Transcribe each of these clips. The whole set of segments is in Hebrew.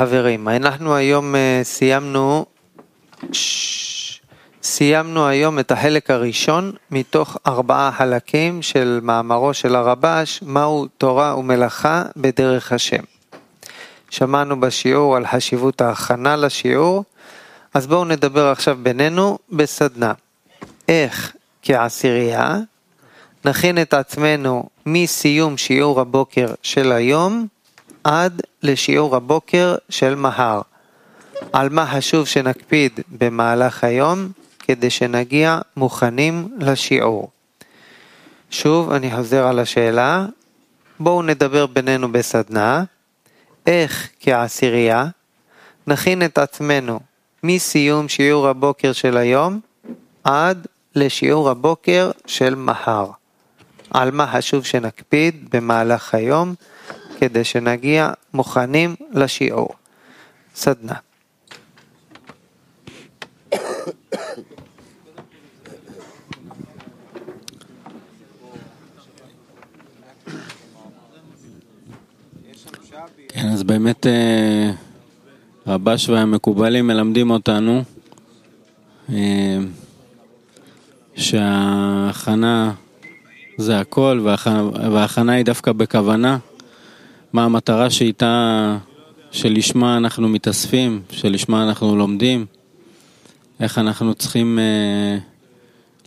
חברים, אנחנו היום אה, סיימנו, סיימנו היום את החלק הראשון מתוך ארבעה חלקים של מאמרו של הרבש, מהו תורה ומלאכה בדרך השם. שמענו בשיעור על חשיבות ההכנה לשיעור, אז בואו נדבר עכשיו בינינו בסדנה. איך כעשירייה נכין את עצמנו מסיום שיעור הבוקר של היום עד לשיעור הבוקר של מחר. על מה חשוב שנקפיד במהלך היום כדי שנגיע מוכנים לשיעור. שוב, אני חוזר על השאלה, בואו נדבר בינינו בסדנה, איך כעשירייה נכין את עצמנו מסיום שיעור הבוקר של היום עד לשיעור הבוקר של מחר. על מה חשוב שנקפיד במהלך היום כדי שנגיע מוכנים לשיעור. סדנה. כן, אז באמת אה, רבש והמקובלים מלמדים אותנו אה, שההכנה זה הכל, וההכנה היא דווקא בכוונה. מה המטרה שאיתה, שלשמה אנחנו מתאספים, שלשמה אנחנו לומדים, איך אנחנו צריכים אה,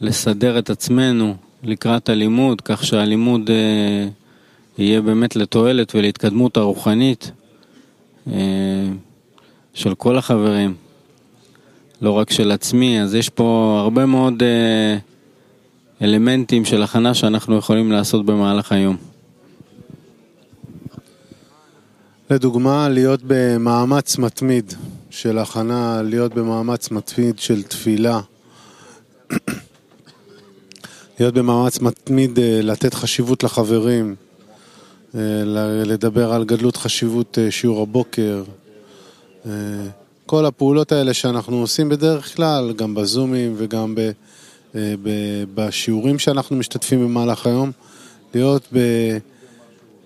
לסדר את עצמנו לקראת הלימוד, כך שהלימוד אה, יהיה באמת לתועלת ולהתקדמות הרוחנית אה, של כל החברים, לא רק של עצמי, אז יש פה הרבה מאוד אה, אלמנטים של הכנה שאנחנו יכולים לעשות במהלך היום. לדוגמה, להיות במאמץ מתמיד של הכנה, להיות במאמץ מתמיד של תפילה, להיות במאמץ מתמיד אה, לתת חשיבות לחברים, אה, לדבר על גדלות חשיבות אה, שיעור הבוקר, כל הפעולות האלה שאנחנו עושים בדרך כלל, גם בזומים וגם בשיעורים שאנחנו משתתפים במהלך היום, להיות ב...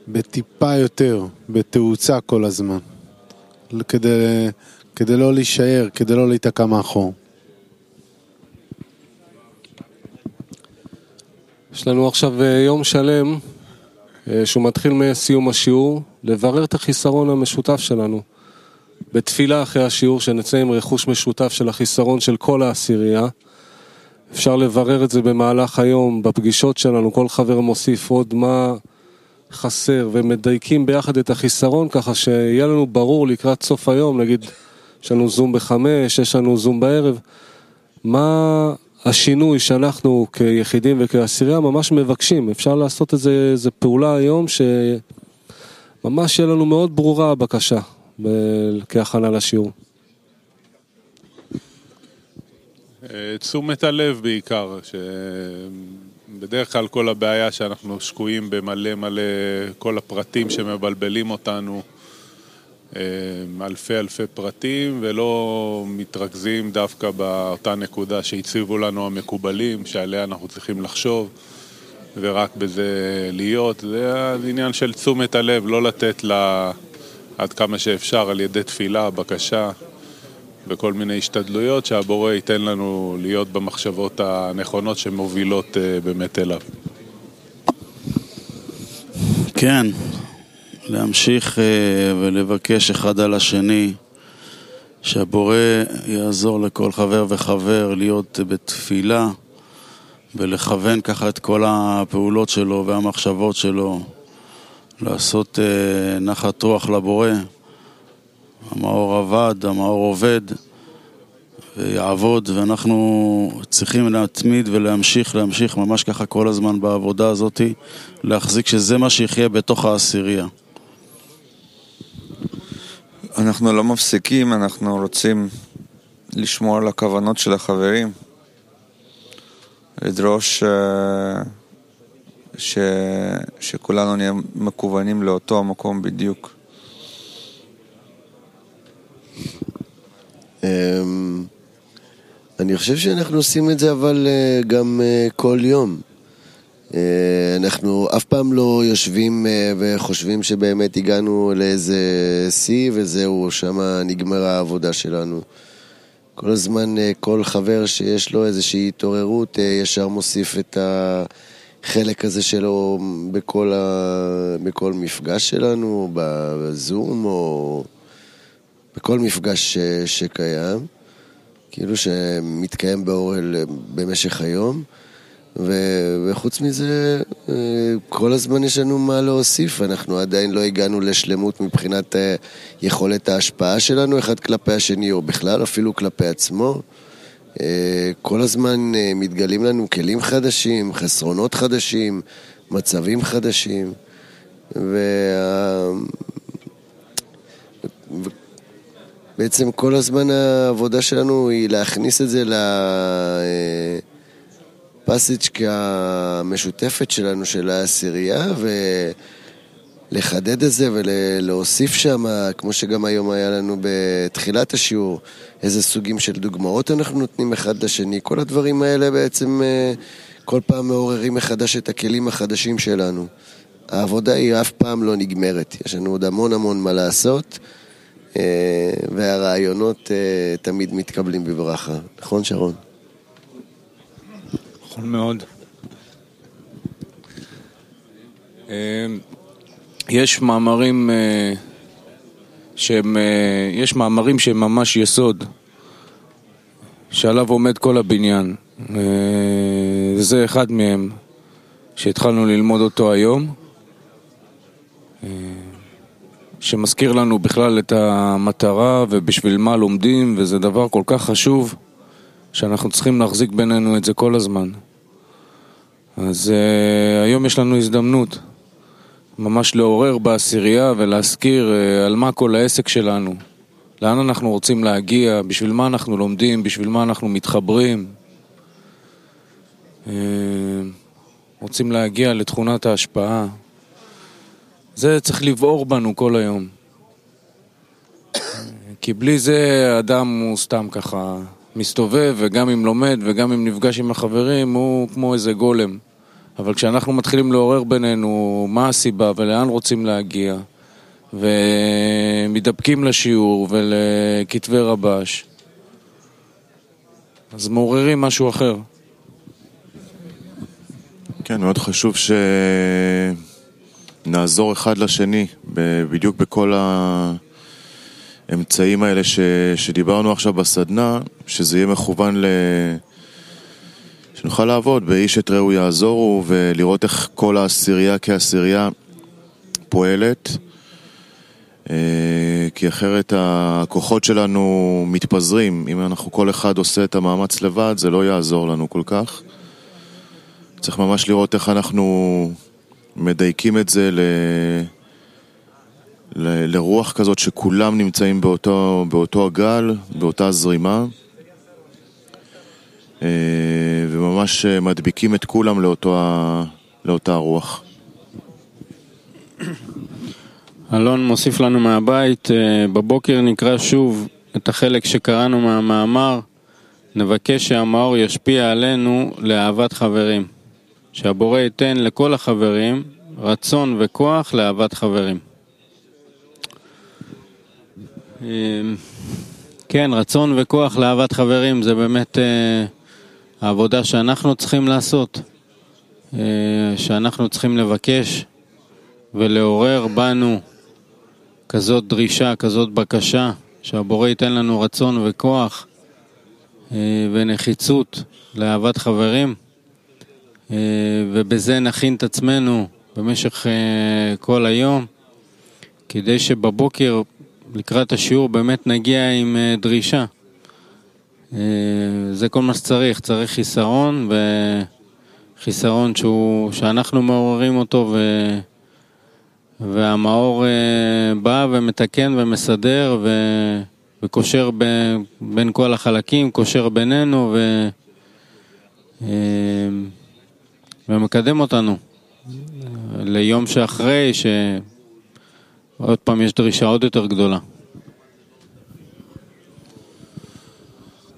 בטיפה יותר, בתאוצה כל הזמן, כדי, כדי לא להישאר, כדי לא להיתקע מאחור. יש לנו עכשיו אה, יום שלם אה, שהוא מתחיל מסיום השיעור, לברר את החיסרון המשותף שלנו. בתפילה אחרי השיעור, שנצא עם רכוש משותף של החיסרון של כל העשירייה. אפשר לברר את זה במהלך היום, בפגישות שלנו, כל חבר מוסיף עוד מה... חסר ומדייקים ביחד את החיסרון ככה שיהיה לנו ברור לקראת סוף היום, נגיד יש לנו זום בחמש, יש לנו זום בערב, מה השינוי שאנחנו כיחידים וכעשירייה ממש מבקשים, אפשר לעשות את זה, איזה פעולה היום שממש יהיה לנו מאוד ברורה הבקשה כהכנה לשיעור. אה, תשומת הלב בעיקר, ש... בדרך כלל כל הבעיה שאנחנו שקועים במלא מלא כל הפרטים שמבלבלים אותנו, אה, אלפי אלפי פרטים, ולא מתרכזים דווקא באותה נקודה שהציבו לנו המקובלים, שעליה אנחנו צריכים לחשוב, ורק בזה להיות. זה העניין של תשומת הלב, לא לתת לה עד כמה שאפשר על ידי תפילה, בקשה. וכל מיני השתדלויות שהבורא ייתן לנו להיות במחשבות הנכונות שמובילות אה, באמת אליו. כן, להמשיך אה, ולבקש אחד על השני שהבורא יעזור לכל חבר וחבר להיות בתפילה ולכוון ככה את כל הפעולות שלו והמחשבות שלו, לעשות אה, נחת רוח לבורא. המאור עבד, המאור עובד ויעבוד, ואנחנו צריכים להתמיד ולהמשיך, להמשיך ממש ככה כל הזמן בעבודה הזאת, להחזיק שזה מה שיחיה בתוך העשירייה. אנחנו לא מפסיקים, אנחנו רוצים לשמור על הכוונות של החברים, לדרוש אה, ש... שכולנו נהיה מקוונים לאותו המקום בדיוק. אני חושב שאנחנו עושים את זה אבל אה, גם אה, כל יום. אה, אנחנו אף פעם לא יושבים וחושבים שבאמת הגענו לאיזה שיא וזהו, שמה נגמרה העבודה שלנו. כל הזמן כל חבר שיש לו איזושהי התעוררות ישר מוסיף את החלק הזה שלו בכל, ה... בכל מפגש שלנו, בזום או בכל מפגש ש... שקיים, כאילו שמתקיים באורל במשך היום. ו- וחוץ מזה, אה, כל הזמן יש לנו מה להוסיף, אנחנו עדיין לא הגענו לשלמות מבחינת אה, יכולת ההשפעה שלנו אחד כלפי השני, או בכלל אפילו כלפי עצמו. אה, כל הזמן מתגלים לנו כלים חדשים, חסרונות חדשים, מצבים חדשים, וה... בעצם כל הזמן העבודה שלנו היא להכניס את זה ל... הפסיצ'קה המשותפת שלנו, של העשירייה, ולחדד את זה ולהוסיף שם, כמו שגם היום היה לנו בתחילת השיעור, איזה סוגים של דוגמאות אנחנו נותנים אחד לשני. כל הדברים האלה בעצם אה, כל פעם מעוררים מחדש את הכלים החדשים שלנו. העבודה היא אף פעם לא נגמרת, יש לנו עוד המון המון מה לעשות, אה, והרעיונות אה, תמיד מתקבלים בברכה. נכון, שרון? נכון מאוד. אמ, יש מאמרים אה, שהם, אה, יש מאמרים שהם ממש יסוד, שעליו עומד כל הבניין. אה, זה אחד מהם, שהתחלנו ללמוד אותו היום, שמזכיר לנו בכלל את המטרה ובשביל מה לומדים, וזה דבר כל כך חשוב, שאנחנו צריכים להחזיק בינינו את זה כל הזמן. אז uh, היום יש לנו הזדמנות ממש לעורר בעשירייה ולהזכיר uh, על מה כל העסק שלנו, לאן אנחנו רוצים להגיע, בשביל מה אנחנו לומדים, בשביל מה אנחנו מתחברים. Uh, רוצים להגיע לתכונת ההשפעה. זה צריך לבעור בנו כל היום. כי בלי זה אדם הוא סתם ככה מסתובב, וגם אם לומד וגם אם נפגש עם החברים, הוא כמו איזה גולם. אבל כשאנחנו מתחילים לעורר בינינו מה הסיבה ולאן רוצים להגיע, ומתדפקים לשיעור ולכתבי רבש, אז מעוררים משהו אחר. כן, מאוד חשוב שנעזור אחד לשני, בדיוק בכל האמצעים האלה ש... שדיברנו עכשיו בסדנה, שזה יהיה מכוון ל... שנוכל לעבוד. באיש את רעהו יעזורו ולראות איך כל העשירייה כעשירייה פועלת. אה, כי אחרת הכוחות שלנו מתפזרים. אם אנחנו כל אחד עושה את המאמץ לבד זה לא יעזור לנו כל כך. צריך ממש לראות איך אנחנו מדייקים את זה ל... ל... לרוח כזאת שכולם נמצאים באותו, באותו הגל, באותה זרימה אה, וממש אה, מדביקים את כולם לאותו, לאותה רוח. אלון מוסיף לנו מהבית, אה, בבוקר נקרא שוב את החלק שקראנו מהמאמר, נבקש שהמאור ישפיע עלינו לאהבת חברים, שהבורא ייתן לכל החברים רצון וכוח לאהבת חברים. כן, רצון וכוח לאהבת חברים זה באמת העבודה שאנחנו צריכים לעשות, אה, שאנחנו צריכים לבקש ולעורר בנו כזאת דרישה, כזאת בקשה, שהבורא ייתן לנו רצון וכוח אה, ונחיצות לאהבת חברים, אה, ובזה נכין את עצמנו במשך כל היום, כדי שבבוקר לקראת השיעור באמת נגיע עם דרישה. אה, זה כל מה שצריך, צריך חיסרון וחיסרון שהוא, שאנחנו מעוררים אותו ו... והמאור אה, בא ומתקן ומסדר ו... וקושר ב... בין כל החלקים, קושר בינינו ו... אה, ומקדם אותנו ליום שאחרי, שעוד פעם יש דרישה עוד יותר גדולה.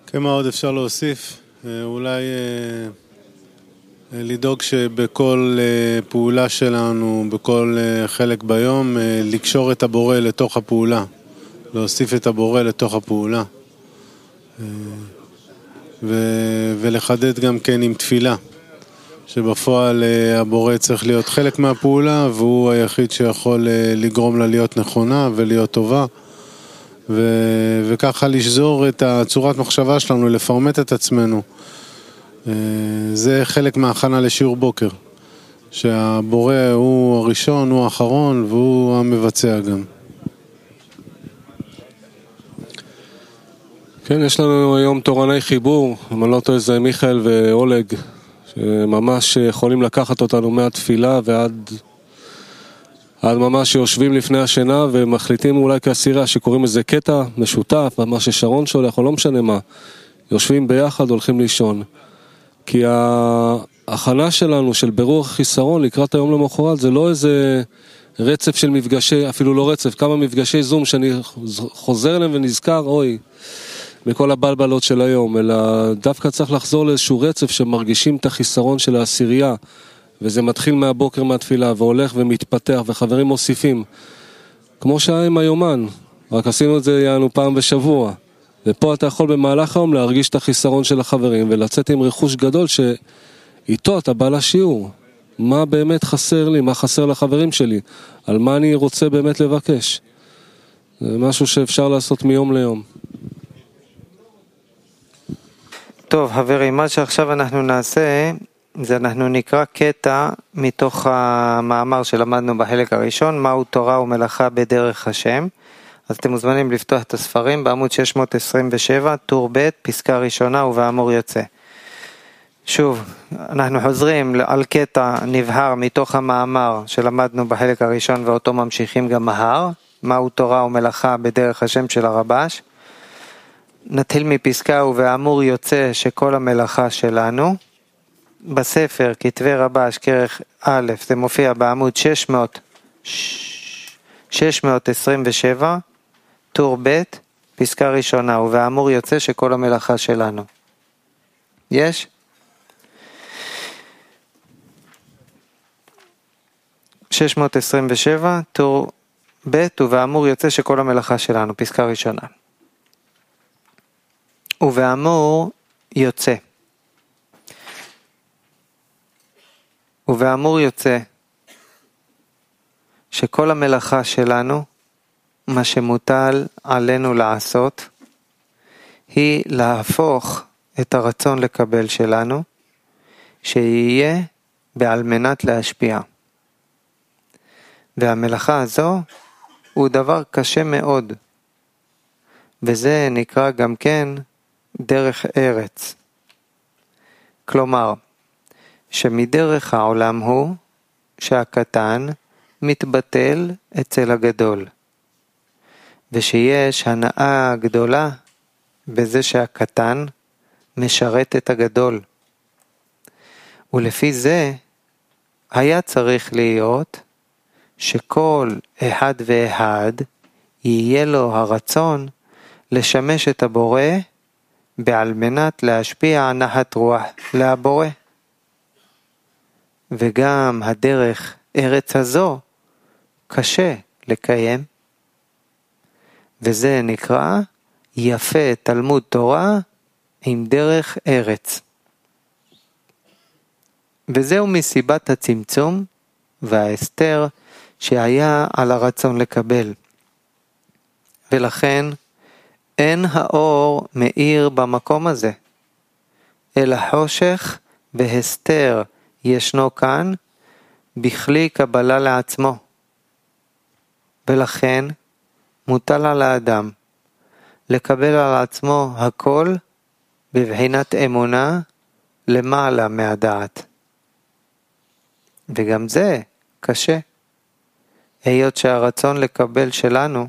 כן, מה עוד אפשר להוסיף? אה, אולי אה, לדאוג שבכל אה, פעולה שלנו, בכל אה, חלק ביום, אה, לקשור את הבורא לתוך הפעולה, להוסיף את הבורא לתוך הפעולה. ו- ולחדד גם כן עם תפילה, שבפועל הבורא צריך להיות חלק מהפעולה והוא היחיד שיכול לגרום לה להיות נכונה ולהיות טובה. ו- וככה לשזור את הצורת מחשבה שלנו, לפרמט את עצמנו. אה, זה חלק מההכנה לשיעור בוקר, שהבורא הוא הראשון, הוא האחרון והוא המבצע גם. כן, יש לנו היום תורני חיבור, אם אני לא טועה זה מיכאל ואולג, שממש יכולים לקחת אותנו מהתפילה ועד עד ממש שיושבים לפני השינה ומחליטים אולי כאסירה שקוראים איזה קטע משותף, מה ששרון שולח או לא משנה מה, יושבים ביחד, הולכים לישון. כי ההכנה שלנו של ברור החיסרון לקראת היום למחרת זה לא איזה רצף של מפגשי, אפילו לא רצף, כמה מפגשי זום שאני חוזר אליהם ונזכר, אוי, מכל הבלבלות של היום, אלא דווקא צריך לחזור לאיזשהו רצף שמרגישים את החיסרון של העשירייה, וזה מתחיל מהבוקר מהתפילה והולך ומתפתח וחברים מוסיפים. כמו שהיה עם היומן, רק עשינו את זה יענו פעם בשבוע. ופה אתה יכול במהלך היום להרגיש את החיסרון של החברים ולצאת עם רכוש גדול שאיתו אתה בא לשיעור. מה באמת חסר לי, מה חסר לחברים שלי, על מה אני רוצה באמת לבקש. זה משהו שאפשר לעשות מיום ליום. טוב, חברים, מה שעכשיו אנחנו נעשה, זה אנחנו נקרא קטע מתוך המאמר שלמדנו בחלק הראשון, מהו תורה ומלאכה בדרך השם. אז אתם מוזמנים לפתוח את הספרים בעמוד 627, טור ב', פסקה ראשונה ובאמור יוצא. שוב, אנחנו חוזרים על קטע נבהר מתוך המאמר שלמדנו בחלק הראשון ואותו ממשיכים גם מהר, מהו תורה ומלאכה בדרך השם של הרבש. נתחיל מפסקה ובאמור יוצא שכל המלאכה שלנו. בספר כתבי רבש כרך א', זה מופיע בעמוד 600, 627, טור ב', פסקה ראשונה, ובאמור יוצא שכל המלאכה שלנו. יש? שש מאות עשרים ושבע, טור ב', ובאמור יוצא שכל המלאכה שלנו, פסקה ראשונה. ובאמור יוצא. ובאמור יוצא שכל המלאכה שלנו מה שמוטל עלינו לעשות היא להפוך את הרצון לקבל שלנו, שיהיה בעל מנת להשפיע. והמלאכה הזו הוא דבר קשה מאוד, וזה נקרא גם כן דרך ארץ. כלומר, שמדרך העולם הוא שהקטן מתבטל אצל הגדול. ושיש הנאה גדולה בזה שהקטן משרת את הגדול. ולפי זה היה צריך להיות שכל אחד ואחד יהיה לו הרצון לשמש את הבורא בעל מנת להשפיע נחת רוח להבורא. וגם הדרך ארץ הזו קשה לקיים. וזה נקרא יפה תלמוד תורה עם דרך ארץ. וזהו מסיבת הצמצום וההסתר שהיה על הרצון לקבל. ולכן אין האור מאיר במקום הזה, אלא חושך והסתר ישנו כאן בכלי קבלה לעצמו. ולכן מוטל על האדם לקבל על עצמו הכל בבחינת אמונה למעלה מהדעת. וגם זה קשה, היות שהרצון לקבל שלנו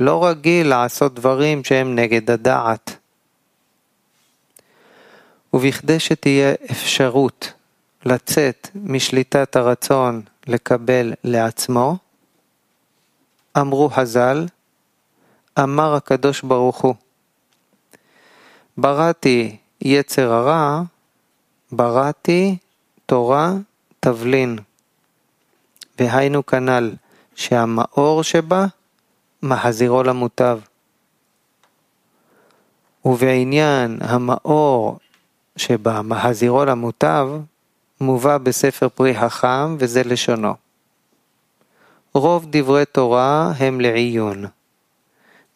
לא רגיל לעשות דברים שהם נגד הדעת. ובכדי שתהיה אפשרות לצאת משליטת הרצון לקבל לעצמו, אמרו חז"ל, אמר הקדוש ברוך הוא, בראתי יצר הרע, בראתי תורה תבלין, והיינו כנ"ל שהמאור שבה מחזירו למוטב. ובעניין המאור שבה מחזירו למוטב, מובא בספר פרי חכם וזה לשונו. רוב דברי תורה הם לעיון.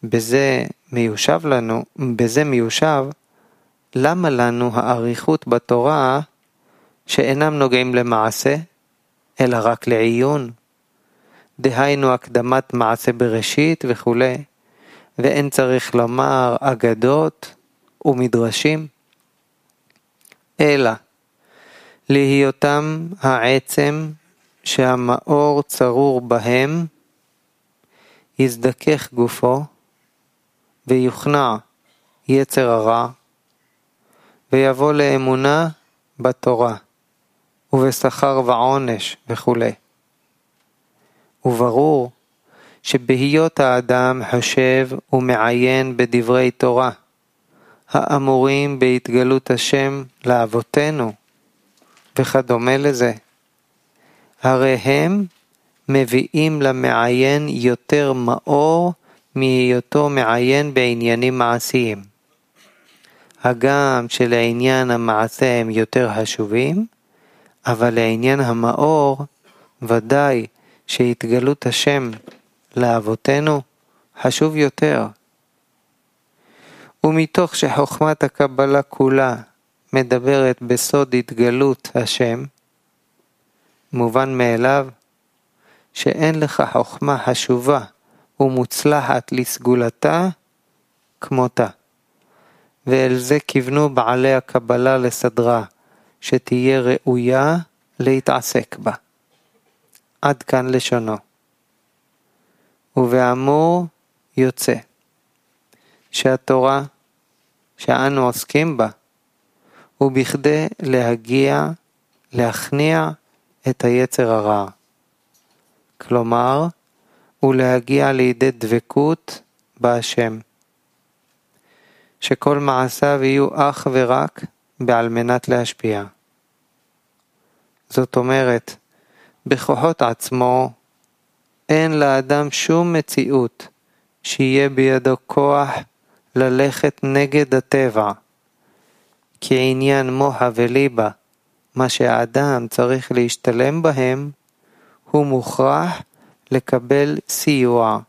בזה מיושב לנו, בזה מיושב, למה לנו האריכות בתורה שאינם נוגעים למעשה, אלא רק לעיון? דהיינו הקדמת מעשה בראשית וכולי, ואין צריך לומר אגדות ומדרשים, אלא להיותם העצם שהמאור צרור בהם, יזדכך גופו, ויוכנע יצר הרע, ויבוא לאמונה בתורה, ובשכר ועונש וכו'. וברור שבהיות האדם חושב ומעיין בדברי תורה, האמורים בהתגלות השם לאבותינו, וכדומה לזה, הרי הם מביאים למעיין יותר מאור מהיותו מעיין בעניינים מעשיים. הגם שלעניין המעשה הם יותר חשובים, אבל לעניין המאור ודאי שהתגלות השם לאבותינו חשוב יותר. ומתוך שחוכמת הקבלה כולה מדברת בסוד התגלות השם, מובן מאליו שאין לך חוכמה חשובה ומוצלחת לסגולתה כמותה. ואל זה כיוונו בעלי הקבלה לסדרה, שתהיה ראויה להתעסק בה. עד כאן לשונו. ובאמור יוצא שהתורה שאנו עוסקים בה הוא בכדי להגיע, להכניע את היצר הרע. כלומר, ולהגיע לידי דבקות בהשם. שכל מעשיו יהיו אך ורק בעל מנת להשפיע. זאת אומרת, בכוחות עצמו אין לאדם שום מציאות שיהיה בידו כוח ללכת נגד הטבע, כעניין מוחה וליבה, מה שהאדם צריך להשתלם בהם, הוא מוכרח לקבל סיוע,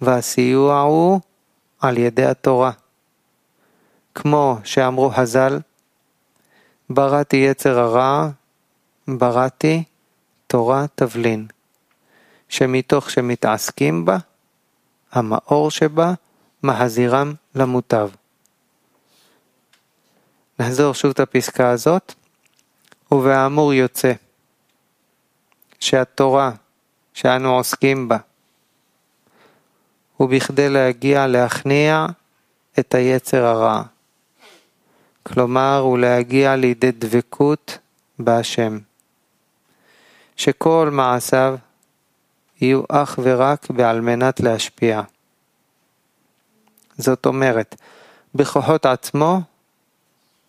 והסיוע הוא על ידי התורה. כמו שאמרו חז"ל, בראתי יצר הרע, בראתי תורה תבלין, שמתוך שמתעסקים בה, המאור שבה מחזירם למוטב. נחזור שוב את הפסקה הזאת, ובאמור יוצא שהתורה שאנו עוסקים בה הוא בכדי להגיע להכניע את היצר הרע, כלומר הוא להגיע לידי דבקות בהשם. שכל מעשיו יהיו אך ורק בעל מנת להשפיע. זאת אומרת, בכוחות עצמו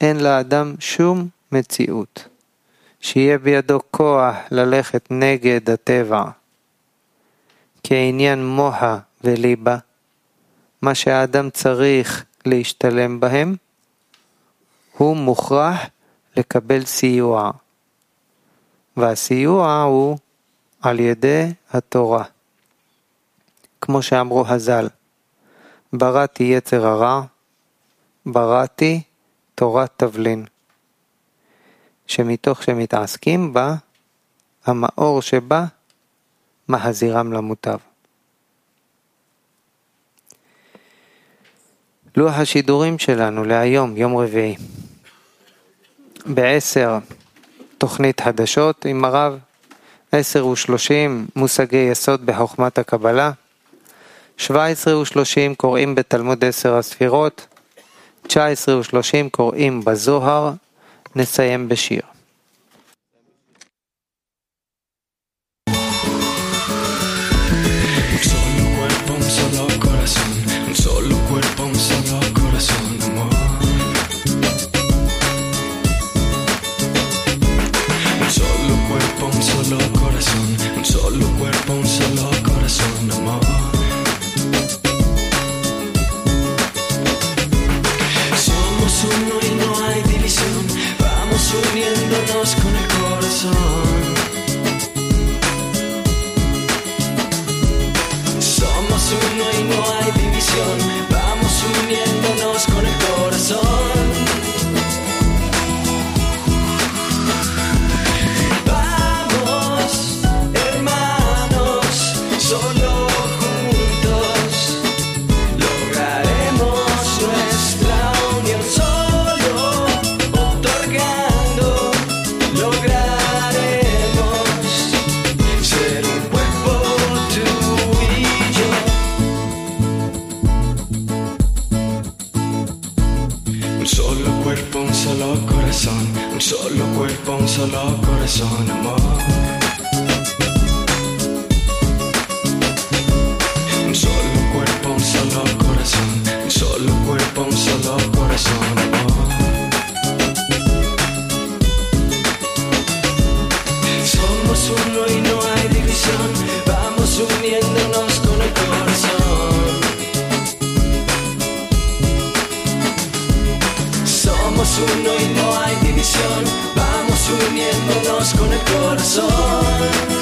אין לאדם שום מציאות, שיהיה בידו כוח ללכת נגד הטבע. כעניין מוחה וליבה, מה שהאדם צריך להשתלם בהם, הוא מוכרח לקבל סיוע. והסיוע הוא על ידי התורה. כמו שאמרו הז"ל, בראתי יצר הרע, בראתי תורת תבלין, שמתוך שמתעסקים בה, המאור שבה מחזירם למוטב. לוח השידורים שלנו להיום, יום רביעי. בעשר תוכנית חדשות עם הרב, עשר ושלושים מושגי יסוד בחוכמת הקבלה, שבע עשרה ושלושים קוראים בתלמוד עשר הספירות, תשע עשרה ושלושים קוראים בזוהר, נסיים בשיר. Solo cuerpo, un solo corazón, amor. Con el corazón.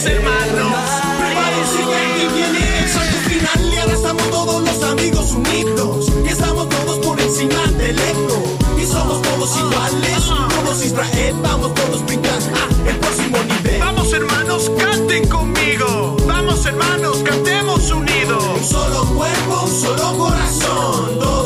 Mis hermanos. Prepárense que aquí viene el salto final y ahora estamos todos los amigos unidos. Y estamos todos por encima del ego. Y somos todos iguales, todos Israel, vamos todos brincar a el próximo nivel. Vamos hermanos, canten conmigo. Vamos hermanos, cantemos unidos. Un solo cuerpo, un solo corazón.